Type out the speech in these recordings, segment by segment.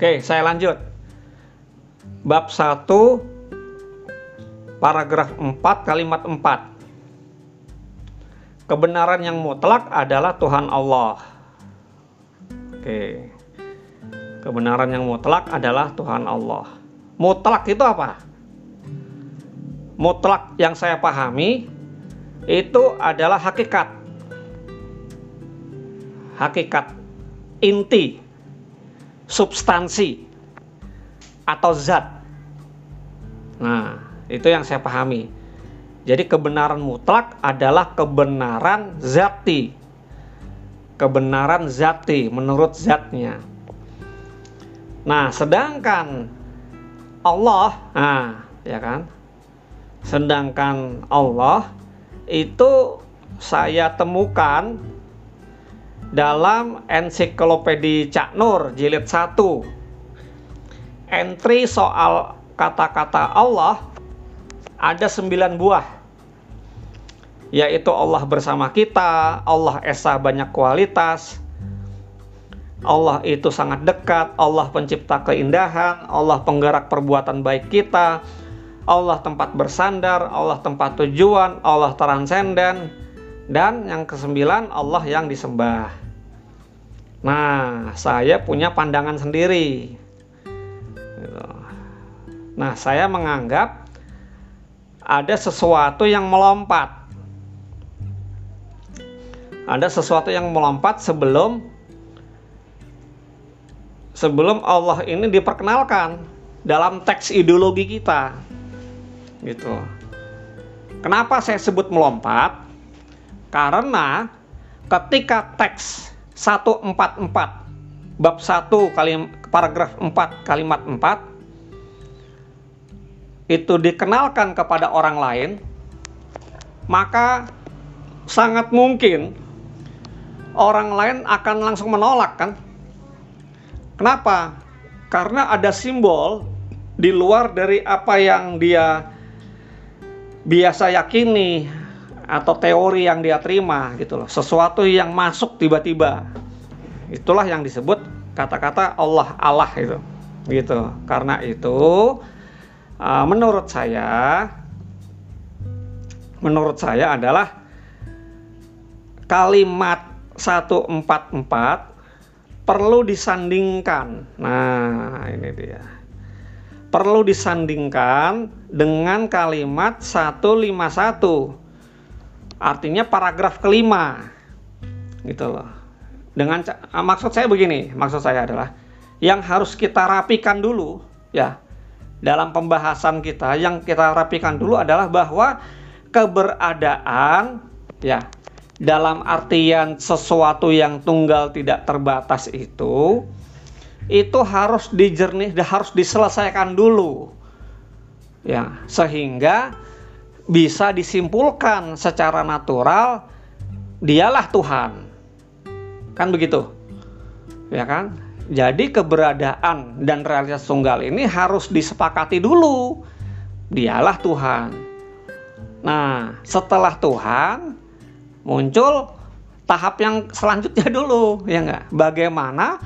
Oke, saya lanjut. Bab 1 paragraf 4 kalimat 4. Kebenaran yang mutlak adalah Tuhan Allah. Oke. Kebenaran yang mutlak adalah Tuhan Allah. Mutlak itu apa? Mutlak yang saya pahami itu adalah hakikat. Hakikat inti, substansi atau zat. Nah, itu yang saya pahami. Jadi kebenaran mutlak adalah kebenaran zati. Kebenaran zati menurut zatnya. Nah, sedangkan Allah, nah, ya kan? Sedangkan Allah itu saya temukan dalam ensiklopedi Cak Nur jilid 1 entry soal kata-kata Allah ada 9 buah. Yaitu Allah bersama kita Allah Esa banyak kualitas Allah itu sangat dekat Allah pencipta keindahan Allah penggerak perbuatan baik kita Allah tempat bersandar, Allah tempat tujuan, Allah transenden, dan yang kesembilan Allah yang disembah. Nah, saya punya pandangan sendiri. Gitu. Nah, saya menganggap ada sesuatu yang melompat. Ada sesuatu yang melompat sebelum sebelum Allah ini diperkenalkan dalam teks ideologi kita gitu. Kenapa saya sebut melompat? Karena ketika teks 144 bab 1 kali paragraf 4 kalimat 4 itu dikenalkan kepada orang lain, maka sangat mungkin orang lain akan langsung menolak kan? Kenapa? Karena ada simbol di luar dari apa yang dia biasa yakini atau teori yang dia terima gitu loh. Sesuatu yang masuk tiba-tiba. Itulah yang disebut kata-kata Allah Allah itu gitu. Karena itu uh, menurut saya menurut saya adalah kalimat 144 perlu disandingkan. Nah ini dia. Perlu disandingkan dengan kalimat 151. Artinya paragraf kelima. Gitu loh. Dengan ah, maksud saya begini, maksud saya adalah yang harus kita rapikan dulu ya dalam pembahasan kita yang kita rapikan dulu adalah bahwa keberadaan ya dalam artian sesuatu yang tunggal tidak terbatas itu itu harus dijernih harus diselesaikan dulu ya sehingga bisa disimpulkan secara natural dialah Tuhan. Kan begitu? Ya kan? Jadi keberadaan dan realitas tunggal ini harus disepakati dulu. Dialah Tuhan. Nah setelah Tuhan muncul tahap yang selanjutnya dulu ya enggak bagaimana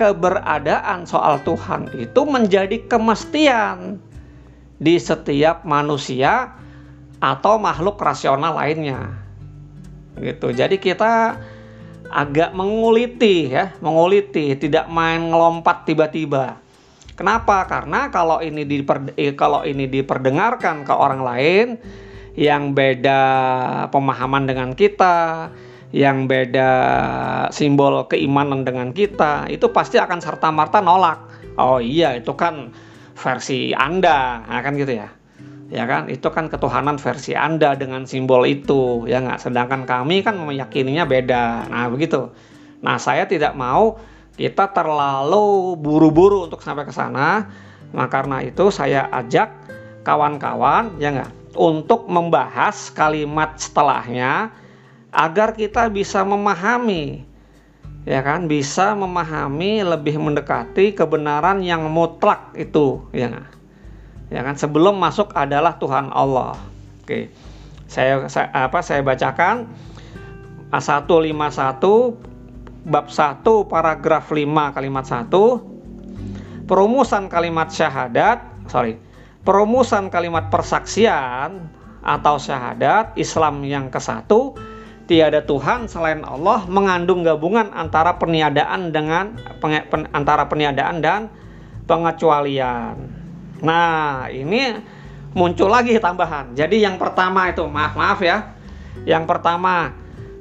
keberadaan soal Tuhan itu menjadi kemestian di setiap manusia atau makhluk rasional lainnya. Gitu. Jadi kita agak menguliti ya, menguliti, tidak main ngelompat tiba-tiba. Kenapa? Karena kalau ini diper, eh, kalau ini diperdengarkan ke orang lain yang beda pemahaman dengan kita, yang beda simbol keimanan dengan kita, itu pasti akan serta-merta nolak. Oh iya, itu kan versi Anda, nah, kan gitu ya. Ya kan, itu kan ketuhanan versi Anda dengan simbol itu, ya nggak. Sedangkan kami kan meyakininya beda. Nah, begitu. Nah, saya tidak mau kita terlalu buru-buru untuk sampai ke sana. Nah, karena itu saya ajak kawan-kawan, ya nggak, untuk membahas kalimat setelahnya agar kita bisa memahami ya kan bisa memahami lebih mendekati kebenaran yang mutlak itu ya kan? Ya kan? Sebelum masuk adalah Tuhan Allah. Oke. Saya, saya apa saya bacakan. A151 bab 1 paragraf 5 kalimat 1 perumusan kalimat syahadat, sorry, perumusan kalimat persaksian atau syahadat Islam yang ke satu tiada Tuhan selain Allah mengandung gabungan antara peniadaan dengan pen, antara peniadaan dan pengecualian. Nah, ini muncul lagi tambahan. Jadi yang pertama itu maaf maaf ya. Yang pertama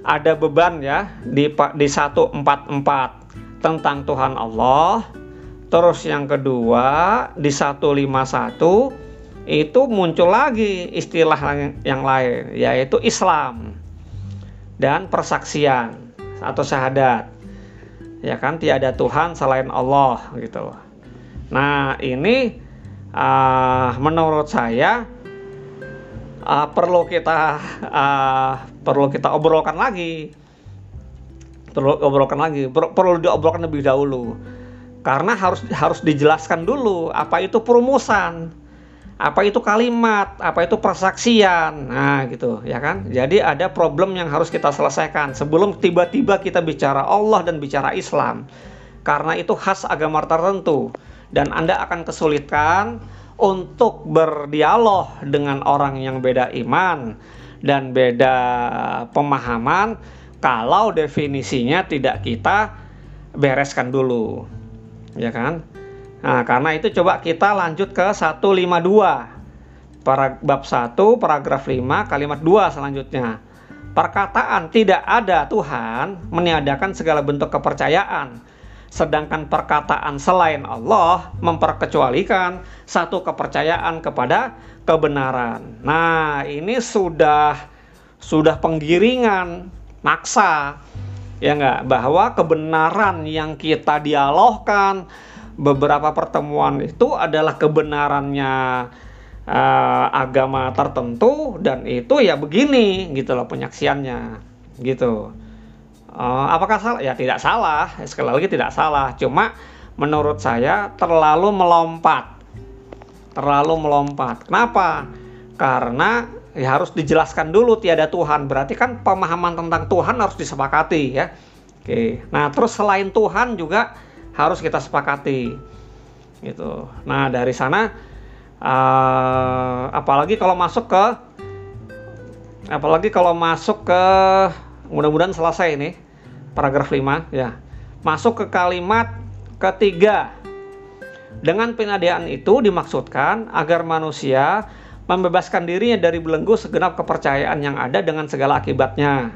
ada beban ya di di 144 tentang Tuhan Allah. Terus yang kedua di 151 itu muncul lagi istilah yang lain yaitu Islam dan persaksian atau syahadat. Ya kan tiada Tuhan selain Allah gitu. Nah, ini uh, menurut saya uh, perlu kita uh, perlu kita obrolkan lagi. Perlu obrolkan lagi, perlu diobrolkan lebih dahulu. Karena harus harus dijelaskan dulu apa itu perumusan apa itu kalimat, apa itu persaksian. Nah, gitu, ya kan? Jadi ada problem yang harus kita selesaikan sebelum tiba-tiba kita bicara Allah dan bicara Islam. Karena itu khas agama tertentu dan Anda akan kesulitan untuk berdialog dengan orang yang beda iman dan beda pemahaman kalau definisinya tidak kita bereskan dulu. Ya kan? Nah, karena itu coba kita lanjut ke 152. Para bab 1 paragraf 5 kalimat 2 selanjutnya. Perkataan tidak ada Tuhan meniadakan segala bentuk kepercayaan. Sedangkan perkataan selain Allah memperkecualikan satu kepercayaan kepada kebenaran. Nah, ini sudah sudah penggiringan maksa ya enggak bahwa kebenaran yang kita dialogkan beberapa pertemuan itu adalah kebenarannya uh, agama tertentu dan itu ya begini gitu loh penyaksiannya gitu uh, apakah salah? Ya tidak salah. Sekali lagi tidak salah. Cuma menurut saya terlalu melompat. Terlalu melompat. Kenapa? Karena ya harus dijelaskan dulu tiada Tuhan. Berarti kan pemahaman tentang Tuhan harus disepakati ya. Oke. Nah terus selain Tuhan juga harus kita sepakati. Gitu. Nah dari sana uh, apalagi kalau masuk ke apalagi kalau masuk ke mudah-mudahan selesai ini. Paragraf 5 ya. Masuk ke kalimat ketiga. Dengan penadiaan itu dimaksudkan agar manusia membebaskan dirinya dari belenggu segenap kepercayaan yang ada dengan segala akibatnya.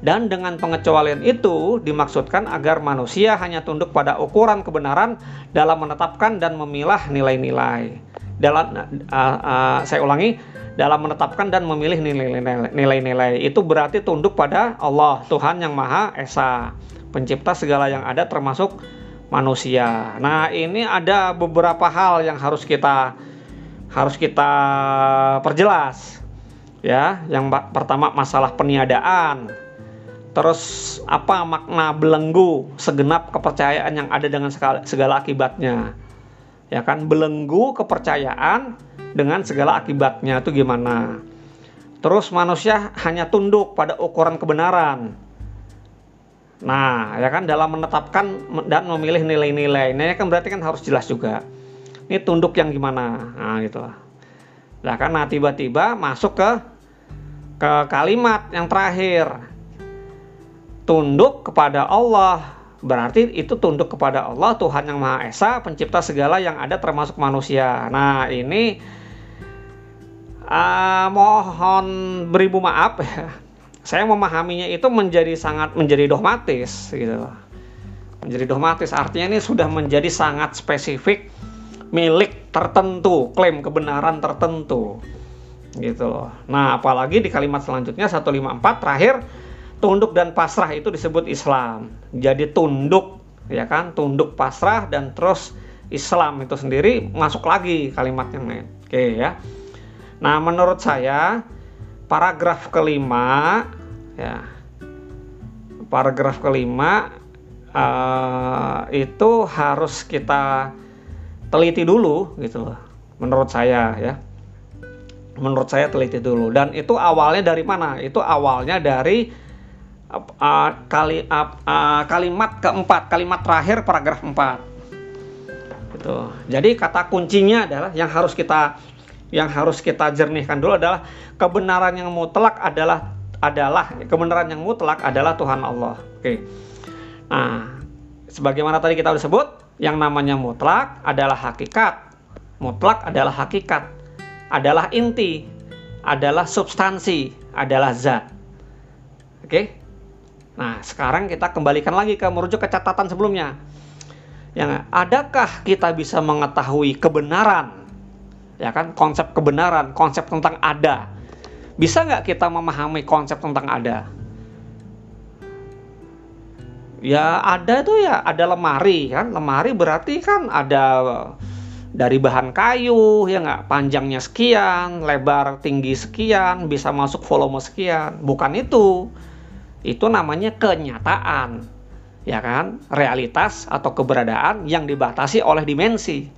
Dan dengan pengecualian itu dimaksudkan agar manusia hanya tunduk pada ukuran kebenaran dalam menetapkan dan memilah nilai-nilai. Dalam uh, uh, saya ulangi, dalam menetapkan dan memilih nilai-nilai itu berarti tunduk pada Allah, Tuhan yang Maha Esa, pencipta segala yang ada termasuk manusia. Nah, ini ada beberapa hal yang harus kita harus kita perjelas. Ya, yang pertama masalah peniadaan Terus apa makna belenggu segenap kepercayaan yang ada dengan segala, segala akibatnya? Ya kan belenggu kepercayaan dengan segala akibatnya itu gimana? Terus manusia hanya tunduk pada ukuran kebenaran. Nah, ya kan dalam menetapkan dan memilih nilai-nilai. Ini kan berarti kan harus jelas juga. Ini tunduk yang gimana? Nah, gitu lah. Nah, kan nah tiba-tiba masuk ke ke kalimat yang terakhir tunduk kepada Allah berarti itu tunduk kepada Allah Tuhan yang Maha Esa pencipta segala yang ada termasuk manusia. Nah ini uh, mohon beribu maaf ya. Saya memahaminya itu menjadi sangat menjadi dogmatis gitu. Menjadi dogmatis artinya ini sudah menjadi sangat spesifik milik tertentu klaim kebenaran tertentu gitu loh. Nah apalagi di kalimat selanjutnya 154 terakhir tunduk dan pasrah itu disebut Islam. Jadi tunduk ya kan, tunduk pasrah dan terus Islam itu sendiri masuk lagi kalimat yang lain. Oke ya. Nah, menurut saya paragraf kelima ya. Paragraf kelima uh, itu harus kita teliti dulu gitu loh. Menurut saya ya. Menurut saya teliti dulu dan itu awalnya dari mana? Itu awalnya dari uh, kali uh, uh, kalimat keempat, kalimat terakhir paragraf 4. Tuh. Jadi kata kuncinya adalah yang harus kita yang harus kita jernihkan dulu adalah kebenaran yang mutlak adalah adalah kebenaran yang mutlak adalah Tuhan Allah. Oke. Nah, sebagaimana tadi kita sudah sebut, yang namanya mutlak adalah hakikat. Mutlak adalah hakikat, adalah inti, adalah substansi, adalah zat. Oke? Nah, sekarang kita kembalikan lagi ke merujuk ke catatan sebelumnya. Yang adakah kita bisa mengetahui kebenaran? Ya kan, konsep kebenaran, konsep tentang ada. Bisa nggak kita memahami konsep tentang ada? Ya ada itu ya ada lemari kan, lemari berarti kan ada dari bahan kayu ya nggak panjangnya sekian lebar tinggi sekian bisa masuk volume sekian bukan itu itu namanya kenyataan ya kan? Realitas atau keberadaan yang dibatasi oleh dimensi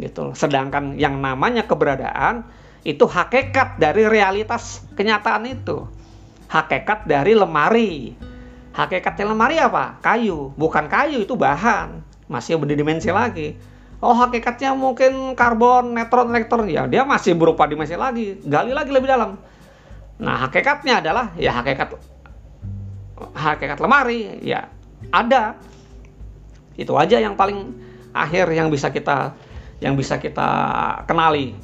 gitu sedangkan yang namanya keberadaan itu hakikat dari realitas kenyataan itu. Hakikat dari lemari. Hakikatnya lemari apa? Kayu. Bukan kayu itu bahan. Masih berdimensi lagi. Oh hakikatnya mungkin karbon neutron elektron. Ya dia masih berupa dimensi lagi. Gali lagi lebih dalam. Nah hakikatnya adalah ya hakikat hakikat lemari ya ada. Itu aja yang paling akhir yang bisa kita yang bisa kita kenali.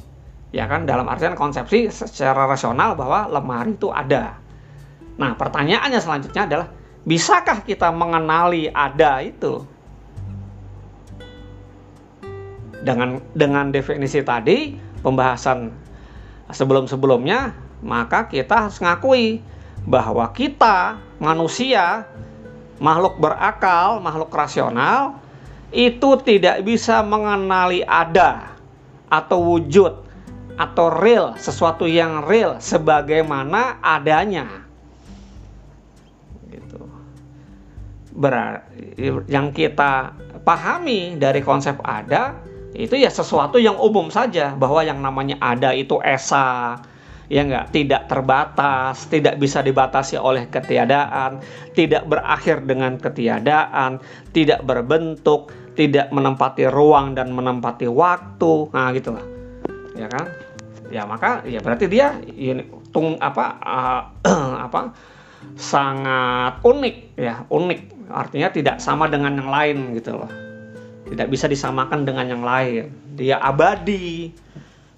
Ya kan dalam artian konsepsi secara rasional bahwa lemari itu ada. Nah pertanyaannya selanjutnya adalah bisakah kita mengenali ada itu? Dengan dengan definisi tadi pembahasan sebelum-sebelumnya maka kita harus ngakui bahwa kita manusia, makhluk berakal, makhluk rasional itu tidak bisa mengenali ada atau wujud atau real, sesuatu yang real sebagaimana adanya. Gitu. Yang kita pahami dari konsep ada itu ya sesuatu yang umum saja bahwa yang namanya ada itu esa, ya enggak tidak terbatas, tidak bisa dibatasi oleh ketiadaan, tidak berakhir dengan ketiadaan, tidak berbentuk, tidak menempati ruang dan menempati waktu. Nah, gitulah. Ya kan? Ya maka ya berarti dia ini tung apa uh, apa sangat unik ya, unik. Artinya tidak sama dengan yang lain gitu loh. Tidak bisa disamakan dengan yang lain. Dia abadi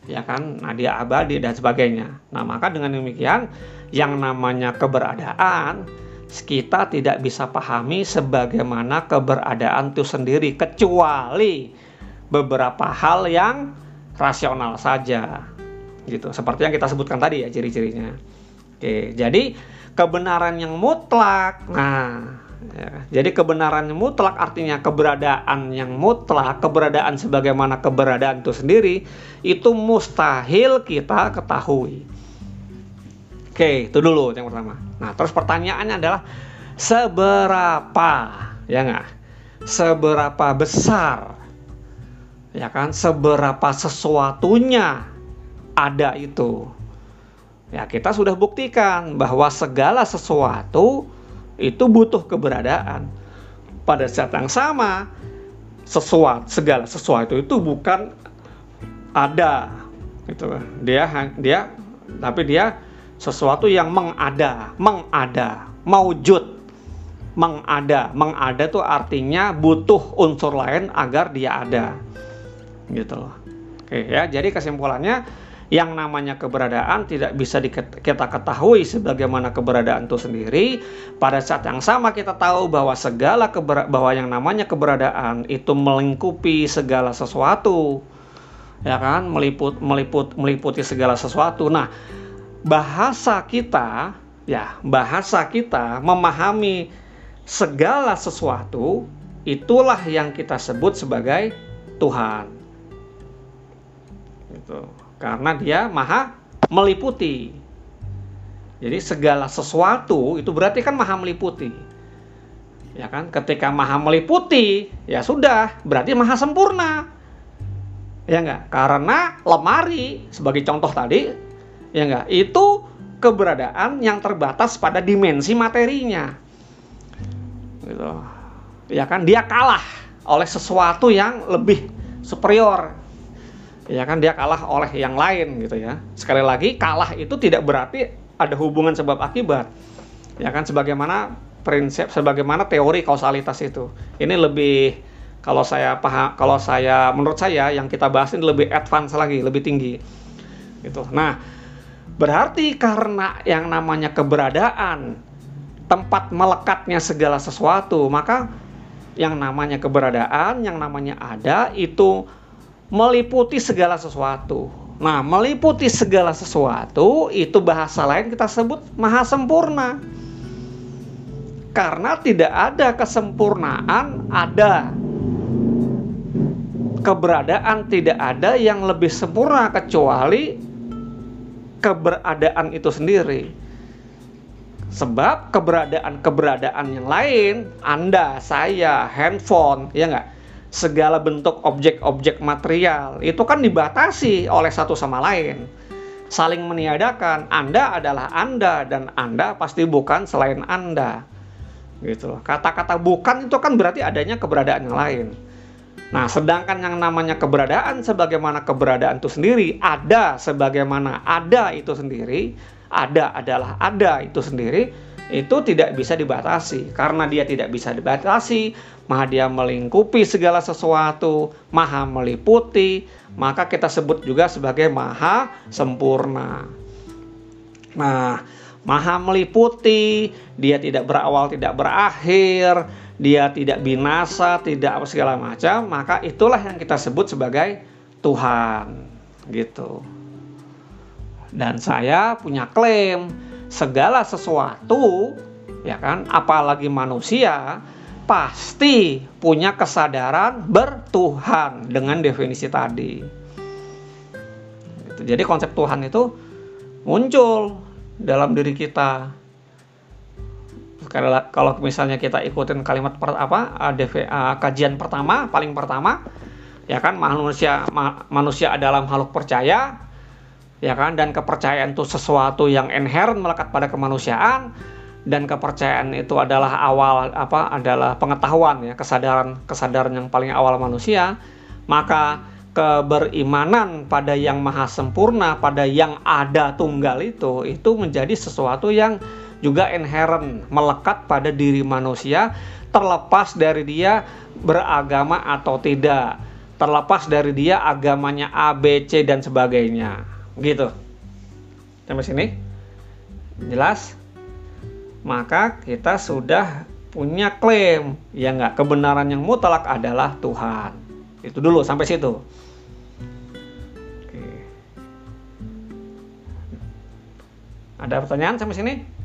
ya kan? Nah dia abadi dan sebagainya. Nah maka dengan demikian yang namanya keberadaan kita tidak bisa pahami sebagaimana keberadaan itu sendiri kecuali beberapa hal yang rasional saja. Gitu. Seperti yang kita sebutkan tadi ya ciri-cirinya. Oke jadi kebenaran yang mutlak. Nah Ya, jadi kebenaran mutlak artinya keberadaan yang mutlak, keberadaan sebagaimana keberadaan itu sendiri, itu mustahil kita ketahui. Oke, itu dulu yang pertama. Nah, terus pertanyaannya adalah seberapa, ya nggak? Seberapa besar, ya kan? Seberapa sesuatunya ada itu. Ya, kita sudah buktikan bahwa segala sesuatu itu butuh keberadaan. Pada saat yang sama, sesuatu segala sesuatu itu bukan ada gitu. Dia dia tapi dia sesuatu yang mengada mengada maujud. Mengada mengada tuh artinya butuh unsur lain agar dia ada gitu loh. Oke ya jadi kesimpulannya yang namanya keberadaan tidak bisa kita ketahui sebagaimana keberadaan itu sendiri. Pada saat yang sama kita tahu bahwa segala bahwa yang namanya keberadaan itu melingkupi segala sesuatu. Ya kan? Meliput meliput meliputi segala sesuatu. Nah, bahasa kita ya, bahasa kita memahami segala sesuatu itulah yang kita sebut sebagai Tuhan. Gitu karena dia maha meliputi. Jadi segala sesuatu itu berarti kan maha meliputi. Ya kan? Ketika maha meliputi, ya sudah, berarti maha sempurna. Ya enggak? Karena lemari sebagai contoh tadi, ya enggak? Itu keberadaan yang terbatas pada dimensi materinya. Gitu. Ya kan? Dia kalah oleh sesuatu yang lebih superior ya kan dia kalah oleh yang lain gitu ya. Sekali lagi kalah itu tidak berarti ada hubungan sebab akibat. Ya kan sebagaimana prinsip sebagaimana teori kausalitas itu. Ini lebih kalau saya paham kalau saya menurut saya yang kita bahas ini lebih advance lagi lebih tinggi. Gitu. Nah berarti karena yang namanya keberadaan tempat melekatnya segala sesuatu maka yang namanya keberadaan yang namanya ada itu meliputi segala sesuatu. Nah, meliputi segala sesuatu itu bahasa lain kita sebut maha sempurna. Karena tidak ada kesempurnaan, ada keberadaan tidak ada yang lebih sempurna kecuali keberadaan itu sendiri. Sebab keberadaan-keberadaan yang lain, Anda, saya, handphone, ya enggak? Segala bentuk objek-objek material itu kan dibatasi oleh satu sama lain. Saling meniadakan, Anda adalah Anda dan Anda pasti bukan selain Anda. Gitu Kata-kata bukan itu kan berarti adanya keberadaan yang lain. Nah, sedangkan yang namanya keberadaan sebagaimana keberadaan itu sendiri, ada sebagaimana ada itu sendiri, ada adalah ada itu sendiri, itu tidak bisa dibatasi. Karena dia tidak bisa dibatasi, maha dia melingkupi segala sesuatu, maha meliputi, maka kita sebut juga sebagai maha sempurna. Nah, maha meliputi, dia tidak berawal, tidak berakhir, dia tidak binasa, tidak apa segala macam, maka itulah yang kita sebut sebagai Tuhan. Gitu. Dan saya punya klaim segala sesuatu ya kan? Apalagi manusia pasti punya kesadaran bertuhan dengan definisi tadi. Gitu. jadi konsep Tuhan itu muncul dalam diri kita. Kalau misalnya kita ikutin kalimat per, apa DV, uh, kajian pertama paling pertama ya kan? Manusia ma, manusia adalah makhluk percaya ya kan? Dan kepercayaan itu sesuatu yang inherent melekat pada kemanusiaan dan kepercayaan itu adalah awal apa adalah pengetahuan ya kesadaran kesadaran yang paling awal manusia. Maka keberimanan pada yang maha sempurna pada yang ada tunggal itu itu menjadi sesuatu yang juga inherent melekat pada diri manusia terlepas dari dia beragama atau tidak terlepas dari dia agamanya A B C dan sebagainya Gitu. Sampai sini? Jelas? Maka kita sudah punya klaim ya nggak kebenaran yang mutlak adalah Tuhan. Itu dulu sampai situ. Oke. Ada pertanyaan sampai sini?